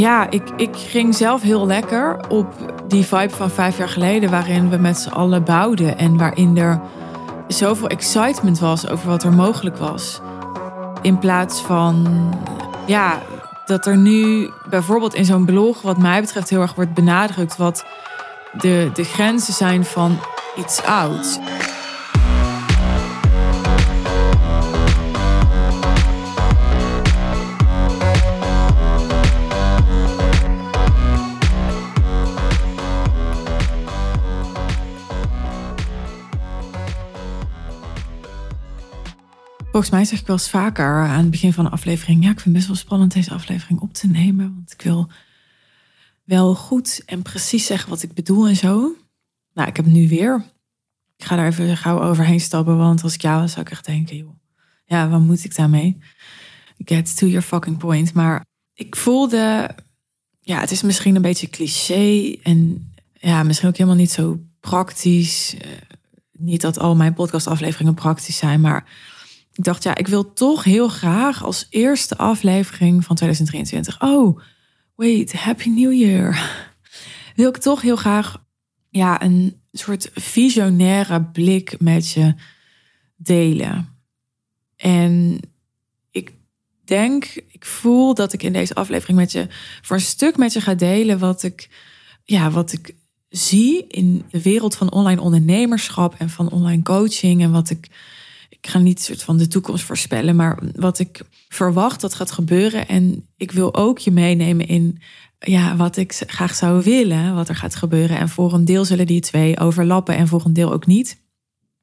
ja, ik, ik ging zelf heel lekker op die vibe van vijf jaar geleden, waarin we met z'n allen bouwden en waarin er zoveel excitement was over wat er mogelijk was. In plaats van, ja, dat er nu bijvoorbeeld in zo'n blog, wat mij betreft, heel erg wordt benadrukt wat de, de grenzen zijn van iets ouds. Volgens mij zeg ik wel eens vaker aan het begin van de aflevering: Ja, ik vind het best wel spannend deze aflevering op te nemen. Want ik wil wel goed en precies zeggen wat ik bedoel en zo. Nou, ik heb het nu weer. Ik ga daar even gauw overheen stappen. Want als ik jou was, zou ik echt denken: joh, ja, wat moet ik daarmee? Get to your fucking point. Maar ik voelde, ja, het is misschien een beetje cliché en ja, misschien ook helemaal niet zo praktisch. Eh, niet dat al mijn podcastafleveringen praktisch zijn, maar ik dacht, ja, ik wil toch heel graag als eerste aflevering van 2023. Oh, wait, Happy New Year. Wil ik toch heel graag ja, een soort visionaire blik met je delen. En ik denk, ik voel dat ik in deze aflevering met je voor een stuk met je ga delen wat ik, ja, wat ik zie in de wereld van online ondernemerschap en van online coaching en wat ik ik ga niet soort van de toekomst voorspellen, maar wat ik verwacht dat gaat gebeuren. En ik wil ook je meenemen in ja, wat ik graag zou willen, wat er gaat gebeuren. En voor een deel zullen die twee overlappen en voor een deel ook niet.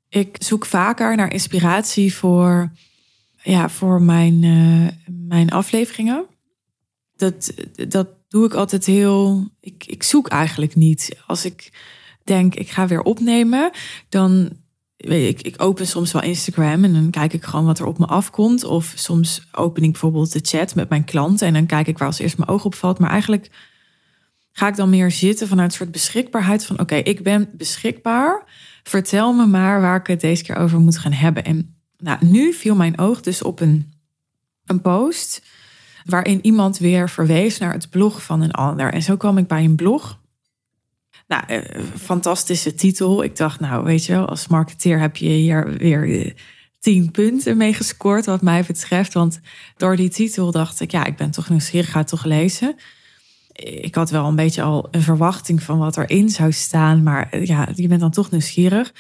Ik zoek vaker naar inspiratie voor, ja, voor mijn, uh, mijn afleveringen. Dat, dat doe ik altijd heel. Ik, ik zoek eigenlijk niet. Als ik denk, ik ga weer opnemen, dan ik, ik open soms wel Instagram en dan kijk ik gewoon wat er op me afkomt. Of soms open ik bijvoorbeeld de chat met mijn klanten en dan kijk ik waar als eerst mijn oog op valt. Maar eigenlijk ga ik dan meer zitten vanuit een soort beschikbaarheid van oké, ik ben beschikbaar. Vertel me maar waar ik het deze keer over moet gaan hebben. En nou, nu viel mijn oog dus op een, een post waarin iemand weer verwees naar het blog van een ander. En zo kwam ik bij een blog nou, eh, fantastische titel. Ik dacht, nou, weet je wel, als marketeer heb je hier weer eh, tien punten mee gescoord, wat mij betreft. Want door die titel dacht ik, ja, ik ben toch nieuwsgierig, ga toch lezen. Ik had wel een beetje al een verwachting van wat erin zou staan, maar eh, ja, je bent dan toch nieuwsgierig.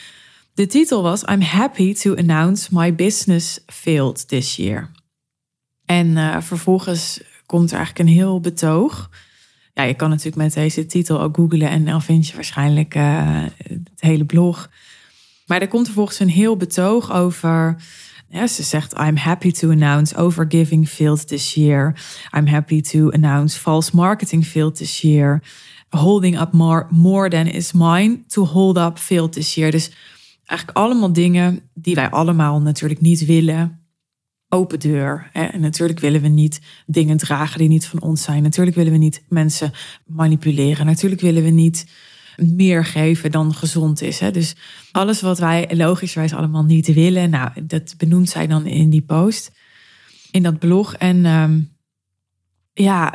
De titel was I'm happy to announce my business failed this year. En vervolgens komt er eigenlijk een heel betoog ja, je kan natuurlijk met deze titel ook googlen en dan vind je waarschijnlijk uh, het hele blog. Maar er komt vervolgens een heel betoog over. Ja, ze zegt: I'm happy to announce overgiving failed this year. I'm happy to announce false marketing failed this year. Holding up more, more than is mine to hold up failed this year. Dus eigenlijk allemaal dingen die wij allemaal natuurlijk niet willen open deur. En natuurlijk willen we niet dingen dragen die niet van ons zijn. Natuurlijk willen we niet mensen manipuleren. Natuurlijk willen we niet meer geven dan gezond is. Dus alles wat wij logischwijs allemaal niet willen, nou, dat benoemt zij dan in die post, in dat blog. En ehm, ja,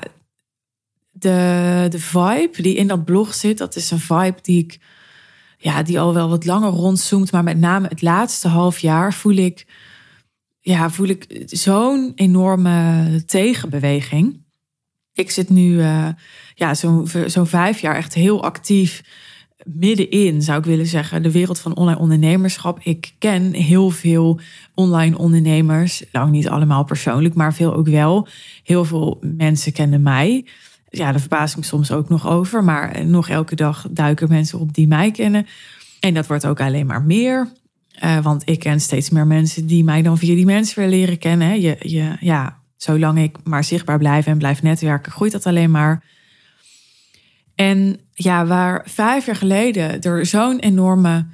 de, de vibe die in dat blog zit, dat is een vibe die ik, ja, die al wel wat langer rondzoomt. Maar met name het laatste half jaar voel ik ja, voel ik zo'n enorme tegenbeweging. Ik zit nu uh, ja, zo'n zo vijf jaar echt heel actief middenin, zou ik willen zeggen, de wereld van online ondernemerschap. Ik ken heel veel online ondernemers, lang niet allemaal persoonlijk, maar veel ook wel. Heel veel mensen kennen mij. Ja, daar verbaas ik me soms ook nog over, maar nog elke dag duiken mensen op die mij kennen. En dat wordt ook alleen maar meer. Uh, want ik ken steeds meer mensen die mij dan via die mensen weer leren kennen. Je, je, ja, zolang ik maar zichtbaar blijf en blijf netwerken, groeit dat alleen maar. En ja, waar vijf jaar geleden er zo'n enorme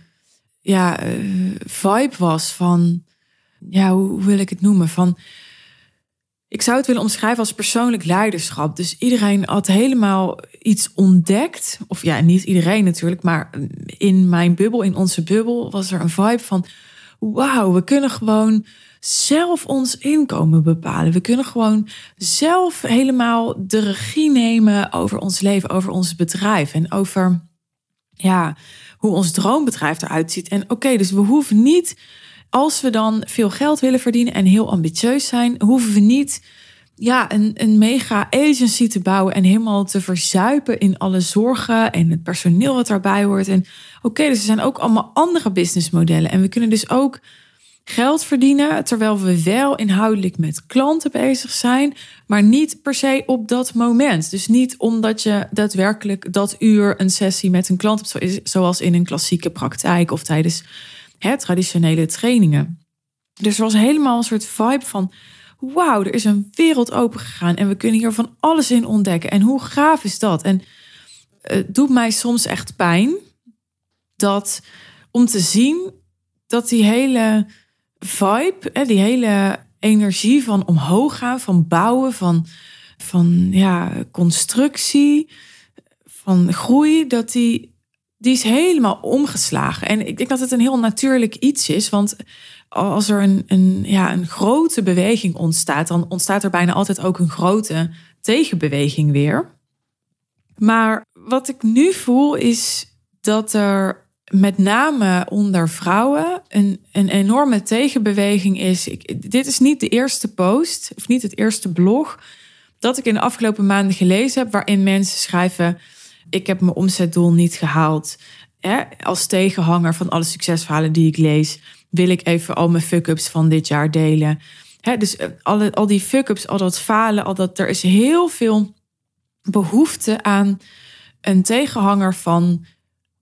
ja, uh, vibe was van, ja, hoe wil ik het noemen? Van ik zou het willen omschrijven als persoonlijk leiderschap. Dus iedereen had helemaal iets ontdekt. Of ja, niet iedereen natuurlijk, maar in mijn bubbel, in onze bubbel, was er een vibe van: wauw, we kunnen gewoon zelf ons inkomen bepalen. We kunnen gewoon zelf helemaal de regie nemen over ons leven, over ons bedrijf en over ja, hoe ons droombedrijf eruit ziet. En oké, dus we hoeven niet, als we dan veel geld willen verdienen en heel ambitieus zijn, hoeven we niet ja, een, een mega agency te bouwen en helemaal te verzuipen in alle zorgen en het personeel wat daarbij hoort. En oké, dus er zijn ook allemaal andere businessmodellen. En we kunnen dus ook geld verdienen terwijl we wel inhoudelijk met klanten bezig zijn, maar niet per se op dat moment. Dus niet omdat je daadwerkelijk dat uur een sessie met een klant hebt, zoals in een klassieke praktijk of tijdens hè, traditionele trainingen. Dus er was helemaal een soort vibe van wauw, er is een wereld open gegaan en we kunnen hier van alles in ontdekken. En hoe gaaf is dat? En het doet mij soms echt pijn dat om te zien dat die hele vibe, die hele energie van omhoog gaan, van bouwen, van, van ja, constructie, van groei, dat die, die is helemaal omgeslagen. En ik denk dat het een heel natuurlijk iets is, want als er een, een, ja, een grote beweging ontstaat, dan ontstaat er bijna altijd ook een grote tegenbeweging weer. Maar wat ik nu voel is dat er met name onder vrouwen een, een enorme tegenbeweging is. Ik, dit is niet de eerste post, of niet het eerste blog, dat ik in de afgelopen maanden gelezen heb, waarin mensen schrijven: Ik heb mijn omzetdoel niet gehaald. Hè, als tegenhanger van alle succesverhalen die ik lees wil ik even al mijn fuck-ups van dit jaar delen. dus eh, alle, al die fuck-ups, al dat falen, al dat, er is heel veel behoefte aan een tegenhanger van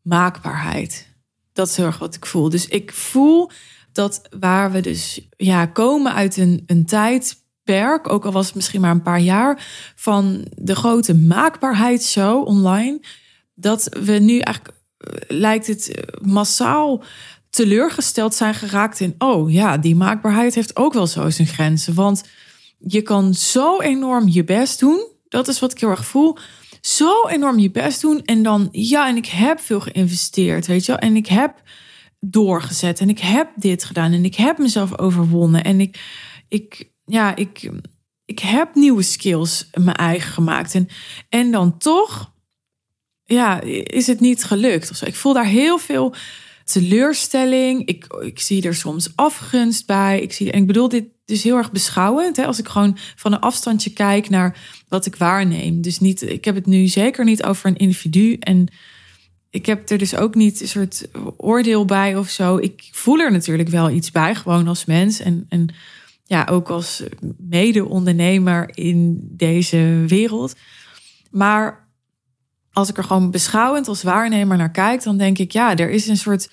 maakbaarheid. Dat is heel erg wat ik voel. Dus ik voel dat waar we dus ja, komen uit een, een tijdperk, ook al was het misschien maar een paar jaar, van de grote maakbaarheidsshow online, dat we nu eigenlijk eh, lijkt het eh, massaal teleurgesteld zijn geraakt in, oh ja, die maakbaarheid heeft ook wel zo zijn grenzen. Want je kan zo enorm je best doen. Dat is wat ik heel erg voel. Zo enorm je best doen. En dan, ja, en ik heb veel geïnvesteerd, weet je wel. En ik heb doorgezet. En ik heb dit gedaan. En ik heb mezelf overwonnen. En ik, ik ja, ik, ik heb nieuwe skills mijn eigen gemaakt. En, en dan toch, ja, is het niet gelukt. Of zo. Ik voel daar heel veel teleurstelling. Ik, ik zie er soms afgunst bij. Ik, zie, en ik bedoel dit dus heel erg beschouwend. Hè, als ik gewoon van een afstandje kijk naar wat ik waarneem. Dus niet, ik heb het nu zeker niet over een individu. En ik heb er dus ook niet een soort oordeel bij of zo. Ik voel er natuurlijk wel iets bij, gewoon als mens. En, en ja, ook als mede-ondernemer in deze wereld. Maar als ik er gewoon beschouwend als waarnemer naar kijk, dan denk ik, ja, er is een soort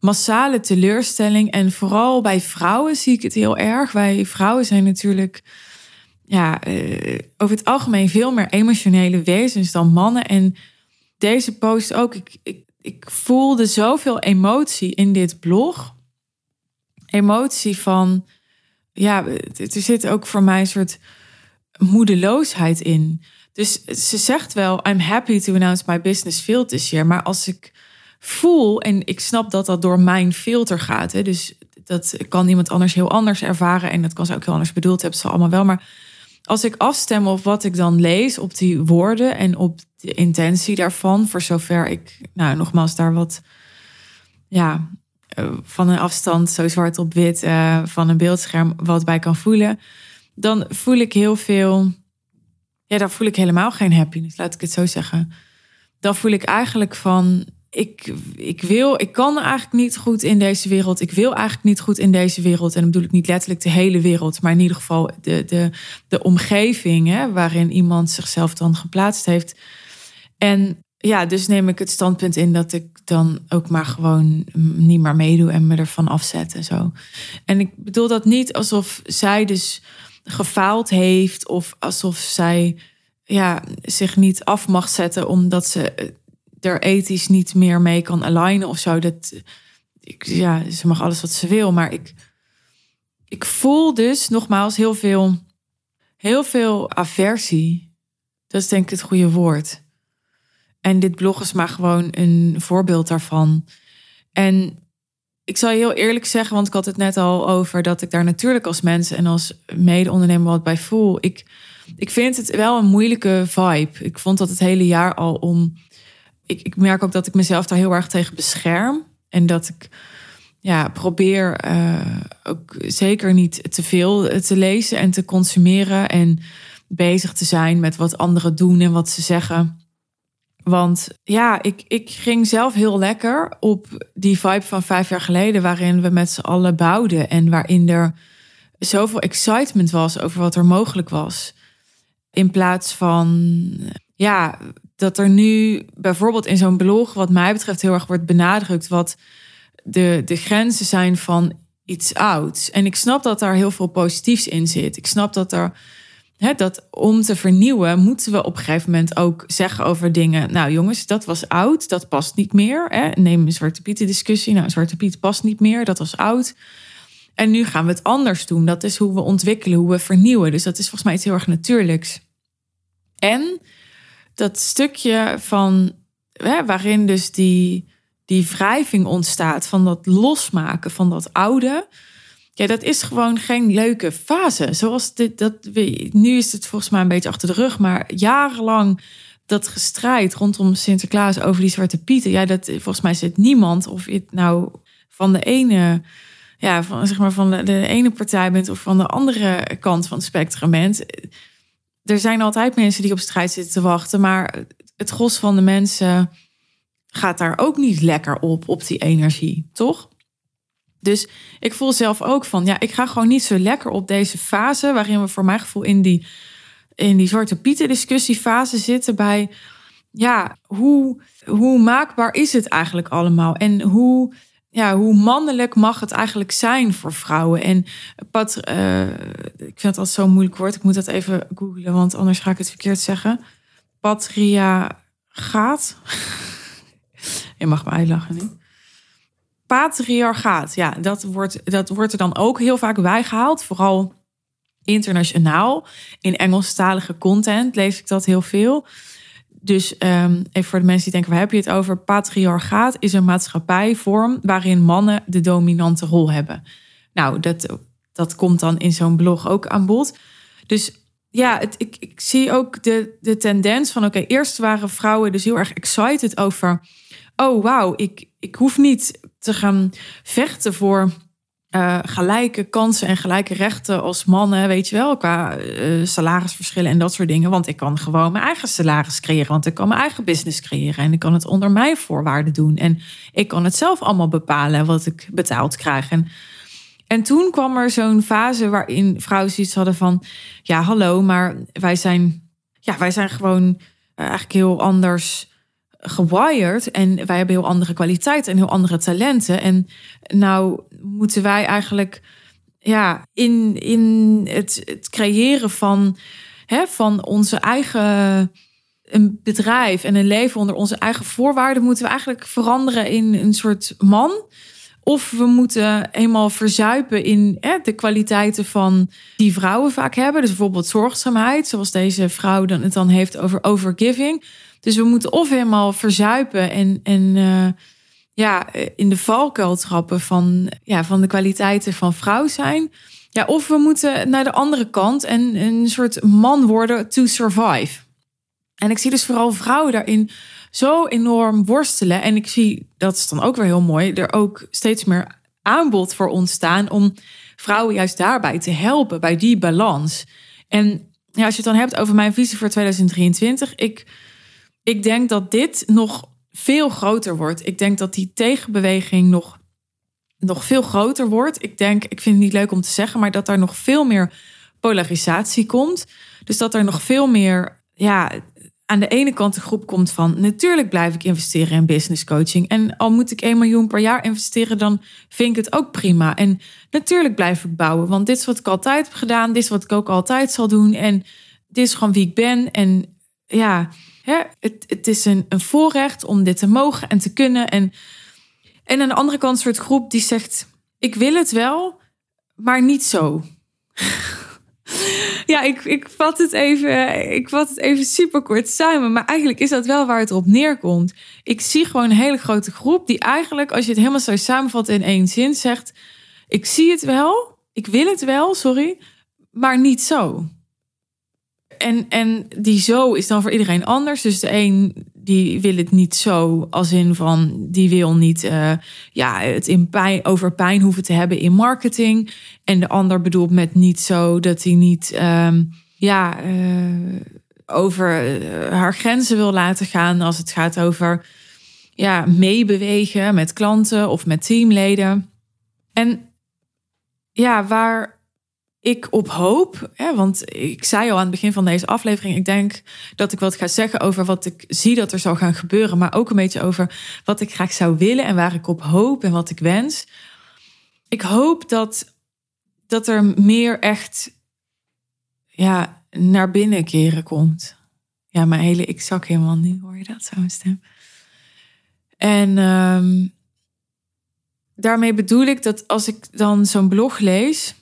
massale teleurstelling. En vooral bij vrouwen zie ik het heel erg. Wij vrouwen zijn natuurlijk ja, uh, over het algemeen veel meer emotionele wezens dan mannen. En deze post ook. Ik, ik, ik voelde zoveel emotie in dit blog. Emotie van, ja, er zit ook voor mij een soort moedeloosheid in. Dus ze zegt wel, I'm happy to announce my business field this year. Maar als ik voel, en ik snap dat dat door mijn filter gaat. Hè, dus dat kan iemand anders heel anders ervaren. En dat kan ze ook heel anders bedoeld hebben, ze allemaal wel. Maar als ik afstem op wat ik dan lees, op die woorden en op de intentie daarvan, voor zover ik, nou nogmaals, daar wat, ja, van een afstand, zo zwart op wit, uh, van een beeldscherm, wat bij kan voelen, dan voel ik heel veel ja, dan voel ik helemaal geen happiness, laat ik het zo zeggen. Dan voel ik eigenlijk van, ik, ik wil, ik kan eigenlijk niet goed in deze wereld. Ik wil eigenlijk niet goed in deze wereld. En dan bedoel ik niet letterlijk de hele wereld, maar in ieder geval de, de, de omgeving hè, waarin iemand zichzelf dan geplaatst heeft. En ja, dus neem ik het standpunt in dat ik dan ook maar gewoon niet meer meedoe en me ervan afzet en zo. En ik bedoel dat niet alsof zij dus gefaald heeft of alsof zij ja, zich niet af mag zetten omdat ze er ethisch niet meer mee kan alignen of zo. Dat, ik, ja, ze mag alles wat ze wil, maar ik, ik voel dus nogmaals heel veel, heel veel aversie. Dat is denk ik het goede woord. En dit blog is maar gewoon een voorbeeld daarvan. En ik zal je heel eerlijk zeggen, want ik had het net al over dat ik daar natuurlijk als mens en als mede-ondernemer wat bij voel. Ik, ik vind het wel een moeilijke vibe. Ik vond dat het hele jaar al om. Ik, ik merk ook dat ik mezelf daar heel erg tegen bescherm. En dat ik ja, probeer uh, ook zeker niet te veel te lezen en te consumeren. En bezig te zijn met wat anderen doen en wat ze zeggen. Want ja, ik, ik ging zelf heel lekker op die vibe van vijf jaar geleden, waarin we met z'n allen bouwden en waarin er zoveel excitement was over wat er mogelijk was. In plaats van, ja, dat er nu bijvoorbeeld in zo'n blog, wat mij betreft, heel erg wordt benadrukt wat de, de grenzen zijn van iets ouds. En ik snap dat daar heel veel positiefs in zit. Ik snap dat er dat om te vernieuwen moeten we op een gegeven moment ook zeggen over dingen. Nou jongens, dat was oud, dat past niet meer. Neem een Zwarte Piet discussie. Nou, Zwarte Piet past niet meer, dat was oud. En nu gaan we het anders doen. Dat is hoe we ontwikkelen, hoe we vernieuwen. Dus dat is volgens mij iets heel erg natuurlijks. En dat stukje van waarin dus die, die wrijving ontstaat van dat losmaken van dat oude ja, dat is gewoon geen leuke fase. Zoals dit, dat, nu is het volgens mij een beetje achter de rug, maar jarenlang dat gestrijd rondom Sinterklaas over die zwarte pieten. Ja, dat volgens mij zit niemand of het nou van de ene, ja, van, zeg maar van de, de ene partij bent of van de andere kant van het spectrum bent. Er zijn altijd mensen die op strijd zitten te wachten, maar het gros van de mensen gaat daar ook niet lekker op, op die energie, toch? Dus ik voel zelf ook van, ja, ik ga gewoon niet zo lekker op deze fase, waarin we voor mijn gevoel in die, in die zwarte pieten discussiefase zitten bij, ja, hoe, hoe maakbaar is het eigenlijk allemaal? En hoe, ja, hoe mannelijk mag het eigenlijk zijn voor vrouwen? En pat, uh, ik vind het altijd zo'n moeilijk woord, ik moet dat even googlen, want anders ga ik het verkeerd zeggen. Patria gaat. Je mag me uitlachen nu patriarchaat, ja, dat wordt, dat wordt er dan ook heel vaak bijgehaald. Vooral internationaal. In Engelstalige content lees ik dat heel veel. Dus um, even voor de mensen die denken, waar heb je het over? Patriarchaat is een maatschappijvorm waarin mannen de dominante rol hebben. Nou, dat, dat komt dan in zo'n blog ook aan bod. Dus ja, het, ik, ik zie ook de, de tendens van, oké, eerst waren vrouwen dus heel erg excited over, oh wauw, ik, ik hoef niet te gaan vechten voor uh, gelijke kansen en gelijke rechten als mannen, weet je wel, qua uh, salarisverschillen en dat soort dingen. Want ik kan gewoon mijn eigen salaris creëren, want ik kan mijn eigen business creëren en ik kan het onder mijn voorwaarden doen. En ik kan het zelf allemaal bepalen wat ik betaald krijg. En, en toen kwam er zo'n fase waarin vrouwen zoiets hadden van, ja, hallo, maar wij zijn, ja, wij zijn gewoon uh, eigenlijk heel anders gewired en wij hebben heel andere kwaliteiten en heel andere talenten. En nou moeten wij eigenlijk ja, in, in het, creëren van, hè, van onze eigen een bedrijf en een leven onder onze eigen voorwaarden, moeten we eigenlijk veranderen in een soort man. Of we moeten eenmaal verzuipen in hè, de kwaliteiten van die vrouwen vaak hebben. Dus bijvoorbeeld zorgzaamheid, zoals deze vrouw dan het dan heeft over overgiving. Dus we moeten of helemaal verzuipen en, en uh, ja, in de valkuil trappen van, ja, van de kwaliteiten van vrouw zijn. Ja, of we moeten naar de andere kant en een soort man worden to survive. En ik zie dus vooral vrouwen daarin zo enorm worstelen. En ik zie, dat is dan ook weer heel mooi, er ook steeds meer aanbod voor ontstaan om vrouwen juist daarbij te helpen, bij die balans. En ja, als je het dan hebt over mijn visie voor 2023, ik ik denk dat dit nog veel groter wordt. Ik denk dat die tegenbeweging nog, nog veel groter wordt. Ik denk, ik vind het niet leuk om te zeggen, maar dat er nog veel meer polarisatie komt. Dus dat er nog veel meer, ja, aan de ene kant de groep komt van natuurlijk blijf ik investeren in business coaching. En al moet ik 1 miljoen per jaar investeren, dan vind ik het ook prima. En natuurlijk blijf ik bouwen, want dit is wat ik altijd heb gedaan. Dit is wat ik ook altijd zal doen. En dit is gewoon wie ik ben. En ja, Het, het is een, een voorrecht om dit te mogen en te kunnen. En, en aan de andere kant een soort groep die zegt: Ik wil het wel, maar niet zo. ja, ik, ik, vat het even, ik vat het even super kort samen. Maar eigenlijk is dat wel waar het op neerkomt. Ik zie gewoon een hele grote groep die eigenlijk, als je het helemaal zo samenvat in één zin, zegt: Ik zie het wel, ik wil het wel, sorry, maar niet zo. En, en die zo is dan voor iedereen anders. Dus de een die wil het niet zo, als in van die wil niet uh, ja, het in over pijn hoeven te hebben in marketing. En de ander bedoelt met niet zo dat hij niet um, ja, uh, over uh, haar grenzen wil laten gaan als het gaat over ja, meebewegen met klanten of met teamleden. En ja, waar ik op hoop, hè, want ik zei al aan het begin van deze aflevering, ik denk dat ik wat ga zeggen over wat ik zie dat er zal gaan gebeuren, maar ook een beetje over wat ik graag zou willen en waar ik op hoop en wat ik wens. Ik hoop dat, dat er meer echt ja, naar binnen keren komt. Ja, mijn hele ik zak helemaal nu, hoor je dat, zo'n stem. En um, daarmee bedoel ik dat als ik dan zo'n blog lees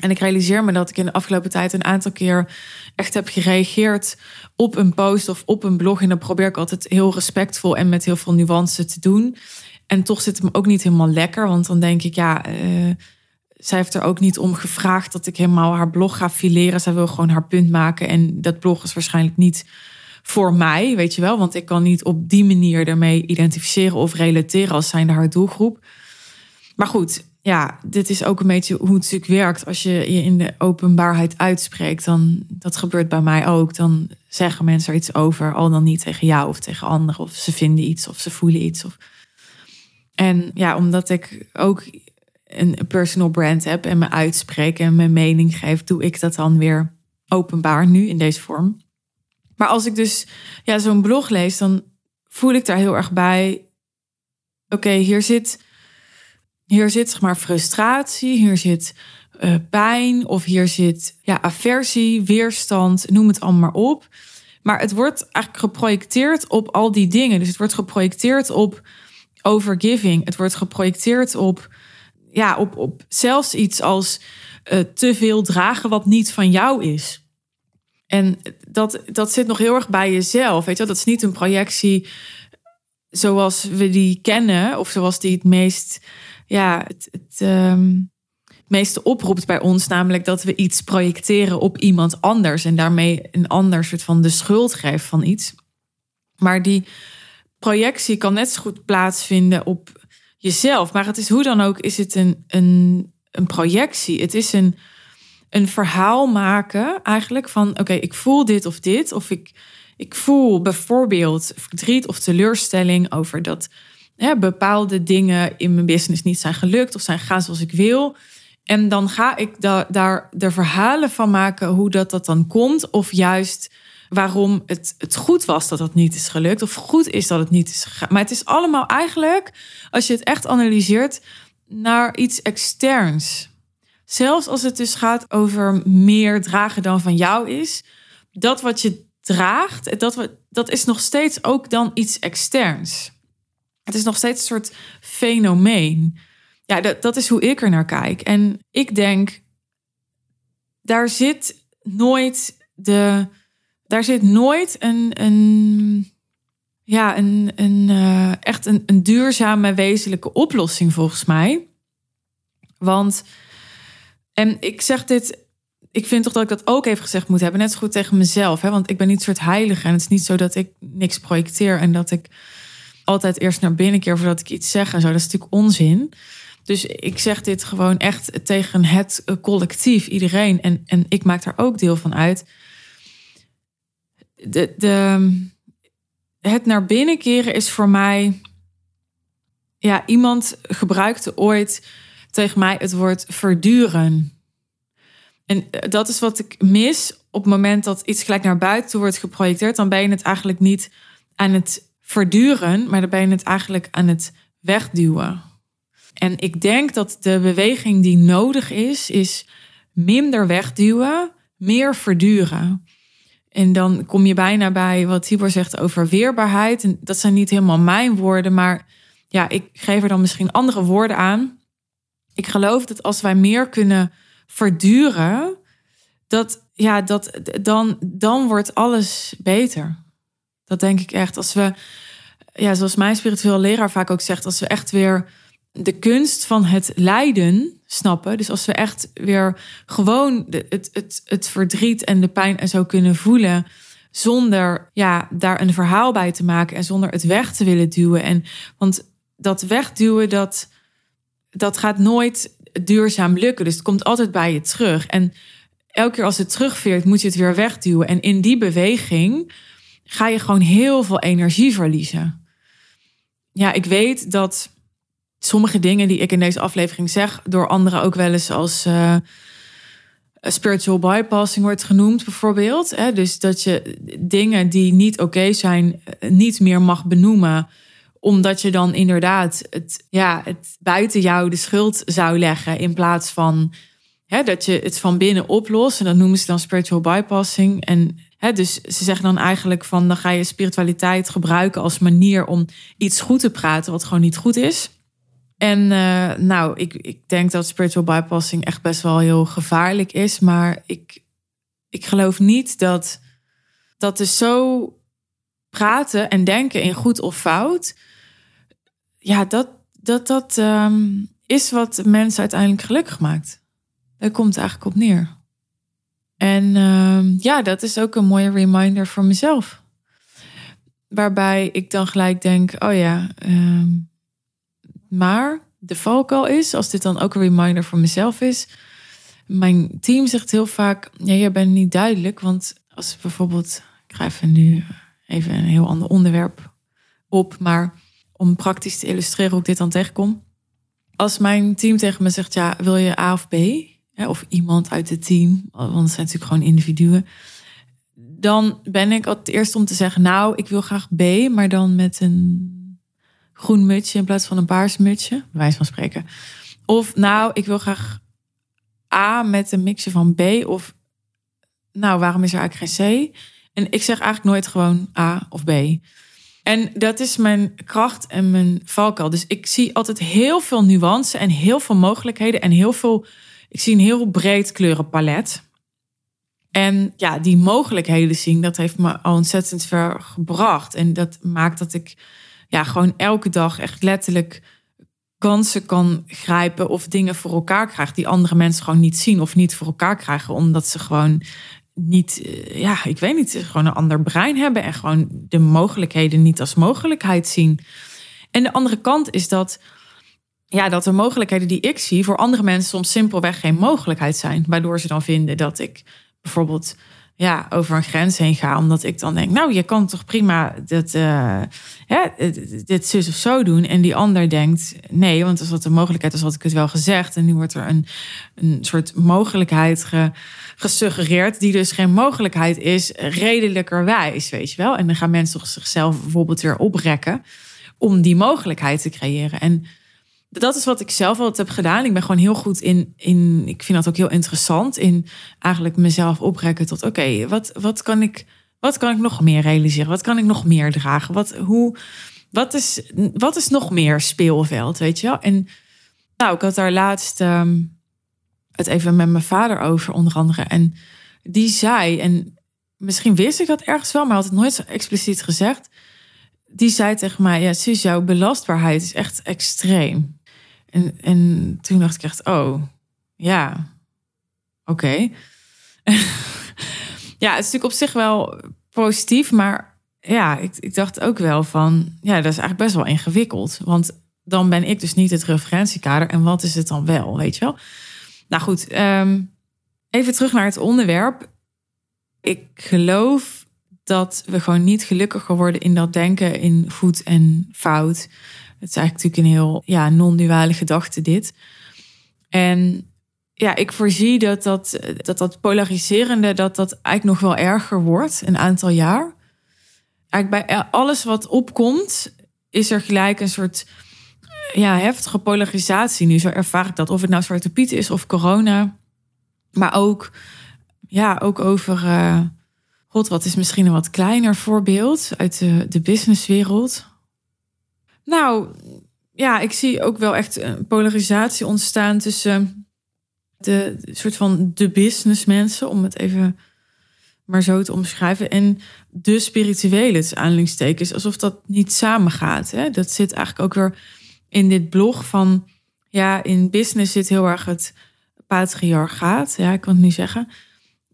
en ik realiseer me dat ik in de afgelopen tijd een aantal keer echt heb gereageerd op een post of op een blog. En dan probeer ik altijd heel respectvol en met heel veel nuance te doen. En toch zit het me ook niet helemaal lekker. Want dan denk ik, ja, uh, zij heeft er ook niet om gevraagd dat ik helemaal haar blog ga fileren. Zij wil gewoon haar punt maken. En dat blog is waarschijnlijk niet voor mij, weet je wel. Want ik kan niet op die manier ermee identificeren of relateren als zijnde haar doelgroep. Maar goed, ja, dit is ook een beetje hoe het natuurlijk werkt. Als je je in de openbaarheid uitspreekt, dan dat gebeurt bij mij ook. Dan zeggen mensen er iets over, al dan niet tegen jou of tegen anderen. Of ze vinden iets of ze voelen iets. Of... En ja, omdat ik ook een personal brand heb en me uitspreek en mijn mening geef, doe ik dat dan weer openbaar nu in deze vorm. Maar als ik dus ja, zo'n blog lees, dan voel ik daar heel erg bij. Oké, hier zit hier zit zeg maar frustratie, hier zit uh, pijn of hier zit ja, aversie, weerstand, noem het allemaal maar op. Maar het wordt eigenlijk geprojecteerd op al die dingen. Dus het wordt geprojecteerd op overgiving. Het wordt geprojecteerd op, ja, op, op zelfs iets als uh, te veel dragen wat niet van jou is. En dat, dat zit nog heel erg bij jezelf. Weet je, dat is niet een projectie zoals we die kennen, of zoals die het meest ja, het, het um, meeste oproept bij ons, namelijk dat we iets projecteren op iemand anders en daarmee een ander soort van de schuld geeft van iets. Maar die projectie kan net zo goed plaatsvinden op jezelf. Maar het is hoe dan ook, is het een, een, een projectie. Het is een, een verhaal maken eigenlijk van oké, ik voel dit of dit. Of ik, ik voel bijvoorbeeld verdriet of teleurstelling over dat bepaalde dingen in mijn business niet zijn gelukt of zijn gegaan zoals ik wil. En dan ga ik da daar de verhalen van maken hoe dat, dat dan komt. Of juist waarom het, het goed was dat dat niet is gelukt. Of goed is dat het niet is gegaan. Maar het is allemaal eigenlijk, als je het echt analyseert, naar iets externs. Zelfs als het dus gaat over meer dragen dan van jou is. Dat wat je draagt, dat, dat is nog steeds ook dan iets externs. Het is nog steeds een soort fenomeen. Ja, dat, dat is hoe ik er naar kijk. En ik denk, daar zit nooit de. Daar zit nooit een. een ja, een, een, uh, echt een, een duurzame wezenlijke oplossing volgens mij. Want, en ik zeg dit, ik vind toch dat ik dat ook even gezegd moet hebben. Net zo goed tegen mezelf. Hè? Want ik ben niet een soort heilige. En het is niet zo dat ik niks projecteer en dat ik altijd eerst naar binnen keer voordat ik iets zeg en zo. Dat is natuurlijk onzin. Dus ik zeg dit gewoon echt tegen het collectief, iedereen. En, en ik maak daar ook deel van uit. De, de, het naar binnen keren is voor mij. Ja, iemand gebruikte ooit tegen mij het woord verduren. En dat is wat ik mis op het moment dat iets gelijk naar buiten wordt geprojecteerd. Dan ben je het eigenlijk niet aan het verduren, maar dan ben je het eigenlijk aan het wegduwen. En ik denk dat de beweging die nodig is, is minder wegduwen, meer verduren. En dan kom je bijna bij wat Tibor zegt over weerbaarheid. En dat zijn niet helemaal mijn woorden, maar ja, ik geef er dan misschien andere woorden aan. Ik geloof dat als wij meer kunnen verduren, dat, ja, dat, dan, dan wordt alles beter. Dat denk ik echt. Als we, ja, zoals mijn spiritueel leraar vaak ook zegt, als we echt weer de kunst van het lijden snappen. Dus als we echt weer gewoon het, het, het verdriet en de pijn en zo kunnen voelen. Zonder ja, daar een verhaal bij te maken en zonder het weg te willen duwen. En, want dat wegduwen, dat, dat gaat nooit duurzaam lukken. Dus het komt altijd bij je terug. En elke keer als het terugveert, moet je het weer wegduwen. En in die beweging ga je gewoon heel veel energie verliezen. Ja, ik weet dat sommige dingen die ik in deze aflevering zeg, door anderen ook wel eens als uh, spiritual bypassing wordt genoemd, bijvoorbeeld. Hè? Dus dat je dingen die niet oké zijn, eh, niet meer mag benoemen omdat je dan inderdaad het, ja, het buiten jou de schuld zou leggen. In plaats van hè, dat je het van binnen oplost. En dat noemen ze dan spiritual bypassing. En dus ze zeggen dan eigenlijk van dan ga je spiritualiteit gebruiken als manier om iets goed te praten wat gewoon niet goed is. En uh, nou, ik, ik denk dat spiritual bypassing echt best wel heel gevaarlijk is. Maar ik, ik geloof niet dat dat is zo praten en denken in goed of fout ja, dat, dat, dat ehm, is wat mensen uiteindelijk gelukkig maakt. Daar komt het eigenlijk op neer. En ehm, ja, dat is ook een mooie reminder voor mezelf. Waarbij ik dan gelijk denk, oh ja, ehm, maar de valkuil is, als dit dan ook een reminder voor mezelf is. Mijn team zegt heel vaak, ja, je bent niet duidelijk. Want als bijvoorbeeld, ik ga even nu even een heel ander onderwerp op, maar om praktisch te illustreren hoe ik dit dan tegenkom. Als mijn team tegen me zegt, ja, wil je A of B? Of iemand uit het team, want het zijn natuurlijk gewoon individuen. Dan ben ik het eerst om te zeggen, nou, ik wil graag B, maar dan met een groen mutsje in plaats van een paars mutsje, wijs van spreken. Of nou, ik wil graag A met een mixje van B. Of nou, waarom is er eigenlijk geen C? En ik zeg eigenlijk nooit gewoon A of B. En dat is mijn kracht en mijn valkuil. Dus ik zie altijd heel veel nuance en heel veel mogelijkheden en heel veel. Ik zie een heel breed kleurenpalet. En ja, die mogelijkheden zien, dat heeft me al ontzettend ver gebracht. En dat maakt dat ik ja, gewoon elke dag echt letterlijk kansen kan grijpen of dingen voor elkaar krijg die andere mensen gewoon niet zien of niet voor elkaar krijgen, omdat ze gewoon niet, eh, ja, ik weet niet, gewoon een ander brein hebben en gewoon de mogelijkheden niet als mogelijkheid zien. En de andere kant is dat, ja, dat de mogelijkheden die ik zie voor andere mensen soms simpelweg geen mogelijkheid zijn, waardoor ze dan vinden dat ik bijvoorbeeld ja, over een grens heen ga. Omdat ik dan denk, nou, je kan toch prima dit, uh, dit zus of zo doen. En die ander denkt, nee, want als dat de mogelijkheid is, had ik het wel gezegd. En nu wordt er een, een soort mogelijkheid ge, gesuggereerd, die dus geen mogelijkheid is, redelijkerwijs, weet je wel. En dan gaan mensen toch zichzelf bijvoorbeeld weer oprekken om die mogelijkheid te creëren. En dat is wat ik zelf altijd heb gedaan. Ik ben gewoon heel goed in, in ik vind dat ook heel interessant, in eigenlijk mezelf oprekken tot oké, wat, wat, kan ik, wat kan ik nog meer realiseren? Wat kan ik nog meer dragen? Wat, hoe, wat, is, wat is nog meer speelveld, weet je wel? En nou, ik had daar laatst ehm, het even met mijn vader over, onder andere. En die zei, en misschien wist ik dat ergens wel, maar had het nooit zo expliciet gezegd. Die zei tegen mij, ja, zie jouw belastbaarheid is echt extreem. En, en toen dacht ik echt, oh, ja, oké. ja, het is natuurlijk op zich wel positief, maar ja, ik, ik dacht ook wel van, ja, dat is eigenlijk best wel ingewikkeld. Want dan ben ik dus niet het referentiekader. En wat is het dan wel, weet je wel? Nou goed, ehm, even terug naar het onderwerp. Ik geloof dat we gewoon niet gelukkiger worden in dat denken in goed en fout. Het is eigenlijk natuurlijk een heel ja, non-duale gedachte dit. En ja, ik voorzie dat dat, dat dat polariserende, dat dat eigenlijk nog wel erger wordt een aantal jaar. Eigenlijk bij alles wat opkomt, is er gelijk een soort ja, heftige polarisatie nu. Zo ervaar ik dat. Of het nou Zwarte Piet is of corona. Maar ook, ja, ook over... Uh, God, wat is misschien een wat kleiner voorbeeld uit de, de businesswereld. Nou, ja, ik zie ook wel echt een polarisatie ontstaan tussen de soort van de businessmensen, om het even maar zo te omschrijven. En de spirituele, het aanhalingstekens, alsof dat niet samengaat. Hè? Dat zit eigenlijk ook weer in dit blog van, ja, in business zit heel erg het patriarchaat. Ja, ik kan het niet zeggen.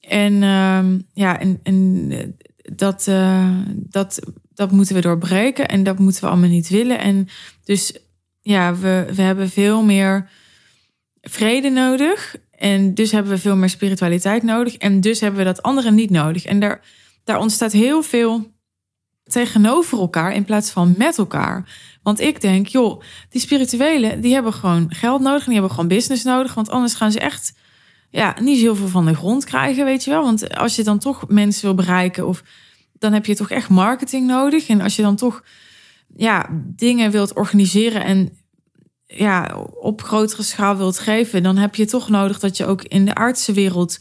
En ehm, ja, en, dat, uh, dat, dat moeten we doorbreken en dat moeten we allemaal niet willen. En dus ja, we, we hebben veel meer vrede nodig. En dus hebben we veel meer spiritualiteit nodig. En dus hebben we dat andere niet nodig. En daar, daar ontstaat heel veel tegenover elkaar in plaats van met elkaar. Want ik denk, joh, die spirituelen, die hebben gewoon geld nodig. En die hebben gewoon business nodig. Want anders gaan ze echt ja, niet zoveel van de grond krijgen, weet je wel. Want als je dan toch mensen wil bereiken, of dan heb je toch echt marketing nodig. En als je dan toch ja, dingen wilt organiseren en ja, op grotere schaal wilt geven, dan heb je toch nodig dat je ook in de artsenwereld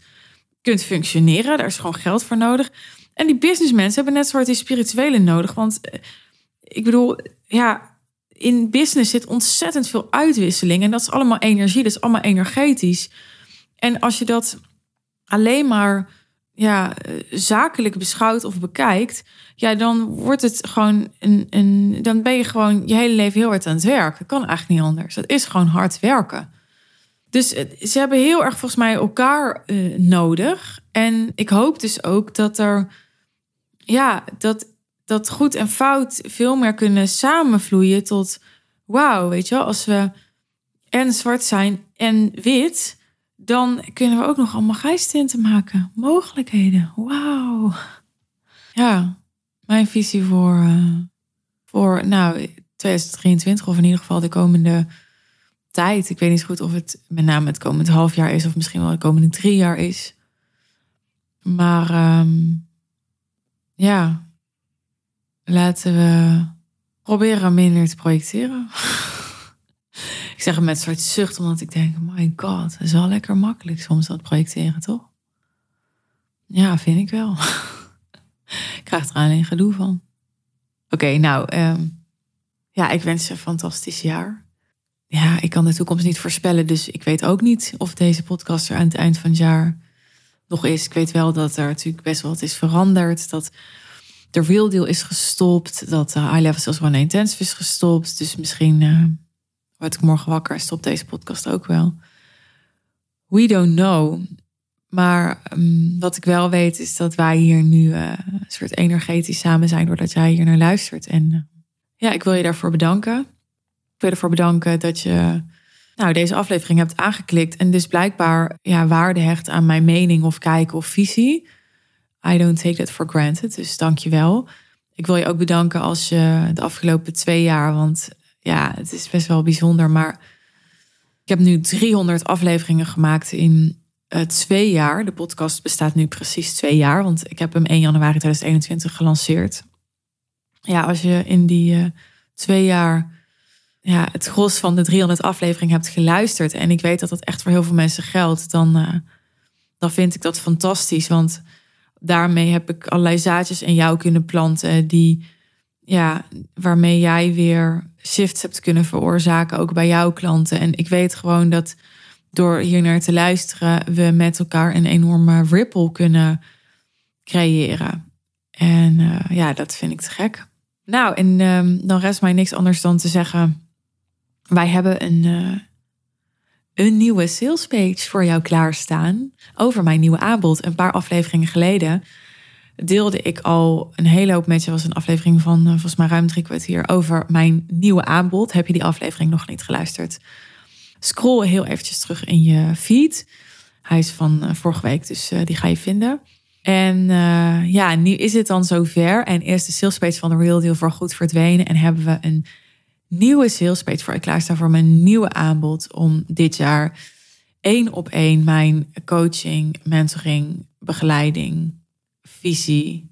kunt functioneren. Daar is gewoon geld voor nodig. En die businessmensen hebben net soort die spirituele nodig. Want eh, ik bedoel, ja, in business zit ontzettend veel uitwisseling. En dat is allemaal energie, dat is allemaal energetisch. En als je dat alleen maar ja, eh, zakelijk beschouwt of bekijkt, ja, dan wordt het gewoon een, een. Dan ben je gewoon je hele leven heel hard aan het werk. Dat kan eigenlijk niet anders. Dat is gewoon hard werken. Dus ze hebben heel erg volgens mij elkaar uh, nodig. En ik hoop dus ook dat er. Ja, dat, dat goed en fout veel meer kunnen samenvloeien tot. Wauw, weet je wel, als we en zwart zijn en wit dan kunnen we ook nog allemaal gijstinten maken. Mogelijkheden. Wauw. Ja, mijn visie voor, uh, voor nou, 2023 of in ieder geval de komende tijd. Ik weet niet goed of het met name het komende half jaar is of misschien wel de komende drie jaar is. Maar um, ja, laten we proberen minder te projecteren. Ik zeg het met een soort zucht, omdat ik denk, my god, is wel lekker makkelijk soms dat projecteren, toch? Ja, vind ik wel. ik krijg er alleen gedoe van. Oké, nou, ehm, ja, ik wens je een fantastisch jaar. Ja, ik kan de toekomst niet voorspellen, dus ik weet ook niet of deze podcast er aan het eind van het jaar nog is. Ik weet wel dat er natuurlijk best wel wat is veranderd. Dat de Real Deal is gestopt. Dat de High Level Sales One Intensive is gestopt. Dus misschien uh, word ik morgen wakker stop deze podcast ook wel. We don't know. Maar um, wat ik wel weet is dat wij hier nu uh, een soort energetisch samen zijn doordat jij hier naar luistert. En uh, ja, ik wil je daarvoor bedanken. Ik wil je ervoor bedanken dat je nou, deze aflevering hebt aangeklikt en dus blijkbaar ja, waarde hecht aan mijn mening of kijken of visie. I don't take that for granted, dus dank je wel. Ik wil je ook bedanken als je de afgelopen twee jaar, want ja, het is best wel bijzonder. Maar ik heb nu 300 afleveringen gemaakt in uh, twee jaar. De podcast bestaat nu precies twee jaar, want ik heb hem 1 januari 2021 gelanceerd. Ja, als je in die uh, twee jaar ja, het gros van de 300 afleveringen hebt geluisterd en ik weet dat dat echt voor heel veel mensen geldt, dan, uh, dan vind ik dat fantastisch. Want daarmee heb ik allerlei zaadjes in jou kunnen planten die ja, waarmee jij weer shifts hebt kunnen veroorzaken, ook bij jouw klanten. En ik weet gewoon dat door hier naar te luisteren, we met elkaar een enorme ripple kunnen creëren. En uh, ja, dat vind ik te gek. Nou, en um, dan rest mij niks anders dan te zeggen: wij hebben een, uh, een nieuwe sales page voor jou klaarstaan over mijn nieuwe aanbod. Een paar afleveringen geleden deelde ik al een hele hoop met je. was een aflevering van uh, volgens mij ruim drie kwartier over mijn nieuwe aanbod. Heb je die aflevering nog niet geluisterd? Scroll heel eventjes terug in je feed. Hij is van uh, vorige week, dus uh, die ga je vinden. En ja, nu is het dan zover. En eerst de salespage van de Real Deal voor goed verdwenen. En hebben we een nieuwe salespage voor ik klaarstaan voor mijn nieuwe aanbod. Om dit jaar één op één mijn coaching, mentoring, begeleiding visie,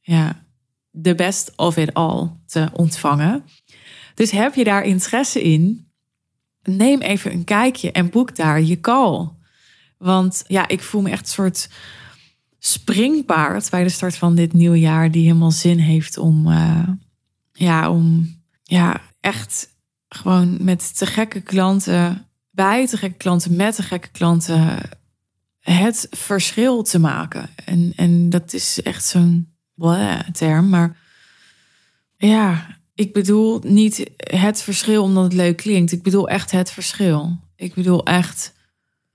ja, de best of it all te ontvangen. Dus heb je daar interesse in? Neem even een kijkje en boek daar je call. Want ja, ik voel me echt een soort springpaard bij de start van dit nieuwe jaar, die helemaal zin heeft om, uh, ja, om ja, echt gewoon met te gekke klanten bij te gekke klanten, met de gekke klanten, het verschil te maken. En, en dat is echt zo'n term, maar ja, ik bedoel niet het verschil omdat het leuk klinkt. Ik bedoel echt het verschil. Ik bedoel echt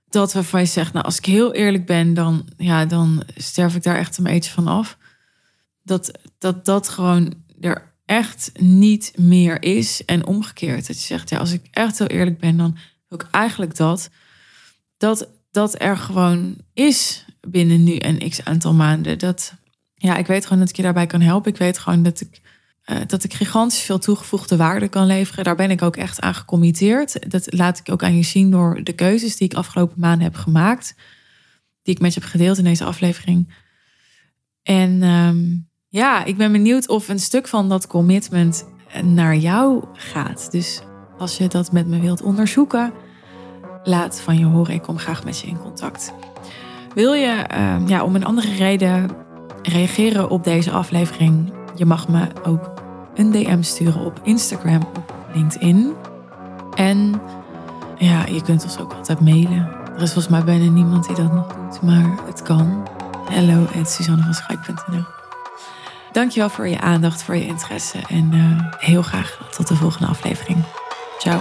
dat waarvan je zegt, nou als ik heel eerlijk ben, dan, ja, dan sterf ik daar echt een beetje van af. Dat, dat dat gewoon er echt niet meer is en omgekeerd. Dat je zegt, ja, als ik echt heel eerlijk ben, dan ook eigenlijk dat. Dat dat er gewoon is binnen nu en x aantal maanden. Dat, ja, ik weet gewoon dat ik je daarbij kan helpen. Ik weet gewoon dat ik, uh, dat ik gigantisch veel toegevoegde waarde kan leveren. Daar ben ik ook echt aan gecommitteerd. Dat laat ik ook aan je zien door de keuzes die ik afgelopen maanden heb gemaakt. Die ik met je heb gedeeld in deze aflevering. En ehm, ja, ik ben benieuwd of een stuk van dat commitment naar jou gaat. Dus als je dat met me wilt onderzoeken, laat van je horen. Ik kom graag met je in contact. Wil je ehm, ja, om een andere reden reageren op deze aflevering? Je mag me ook een DM sturen op Instagram, op LinkedIn. En ja, je kunt ons ook altijd mailen. Er is volgens mij bijna niemand die dat nog doet, maar het kan. Hello at suzannevanschaik.nl Dankjewel voor je aandacht, voor je interesse en uh, heel graag tot de volgende aflevering. Ciao.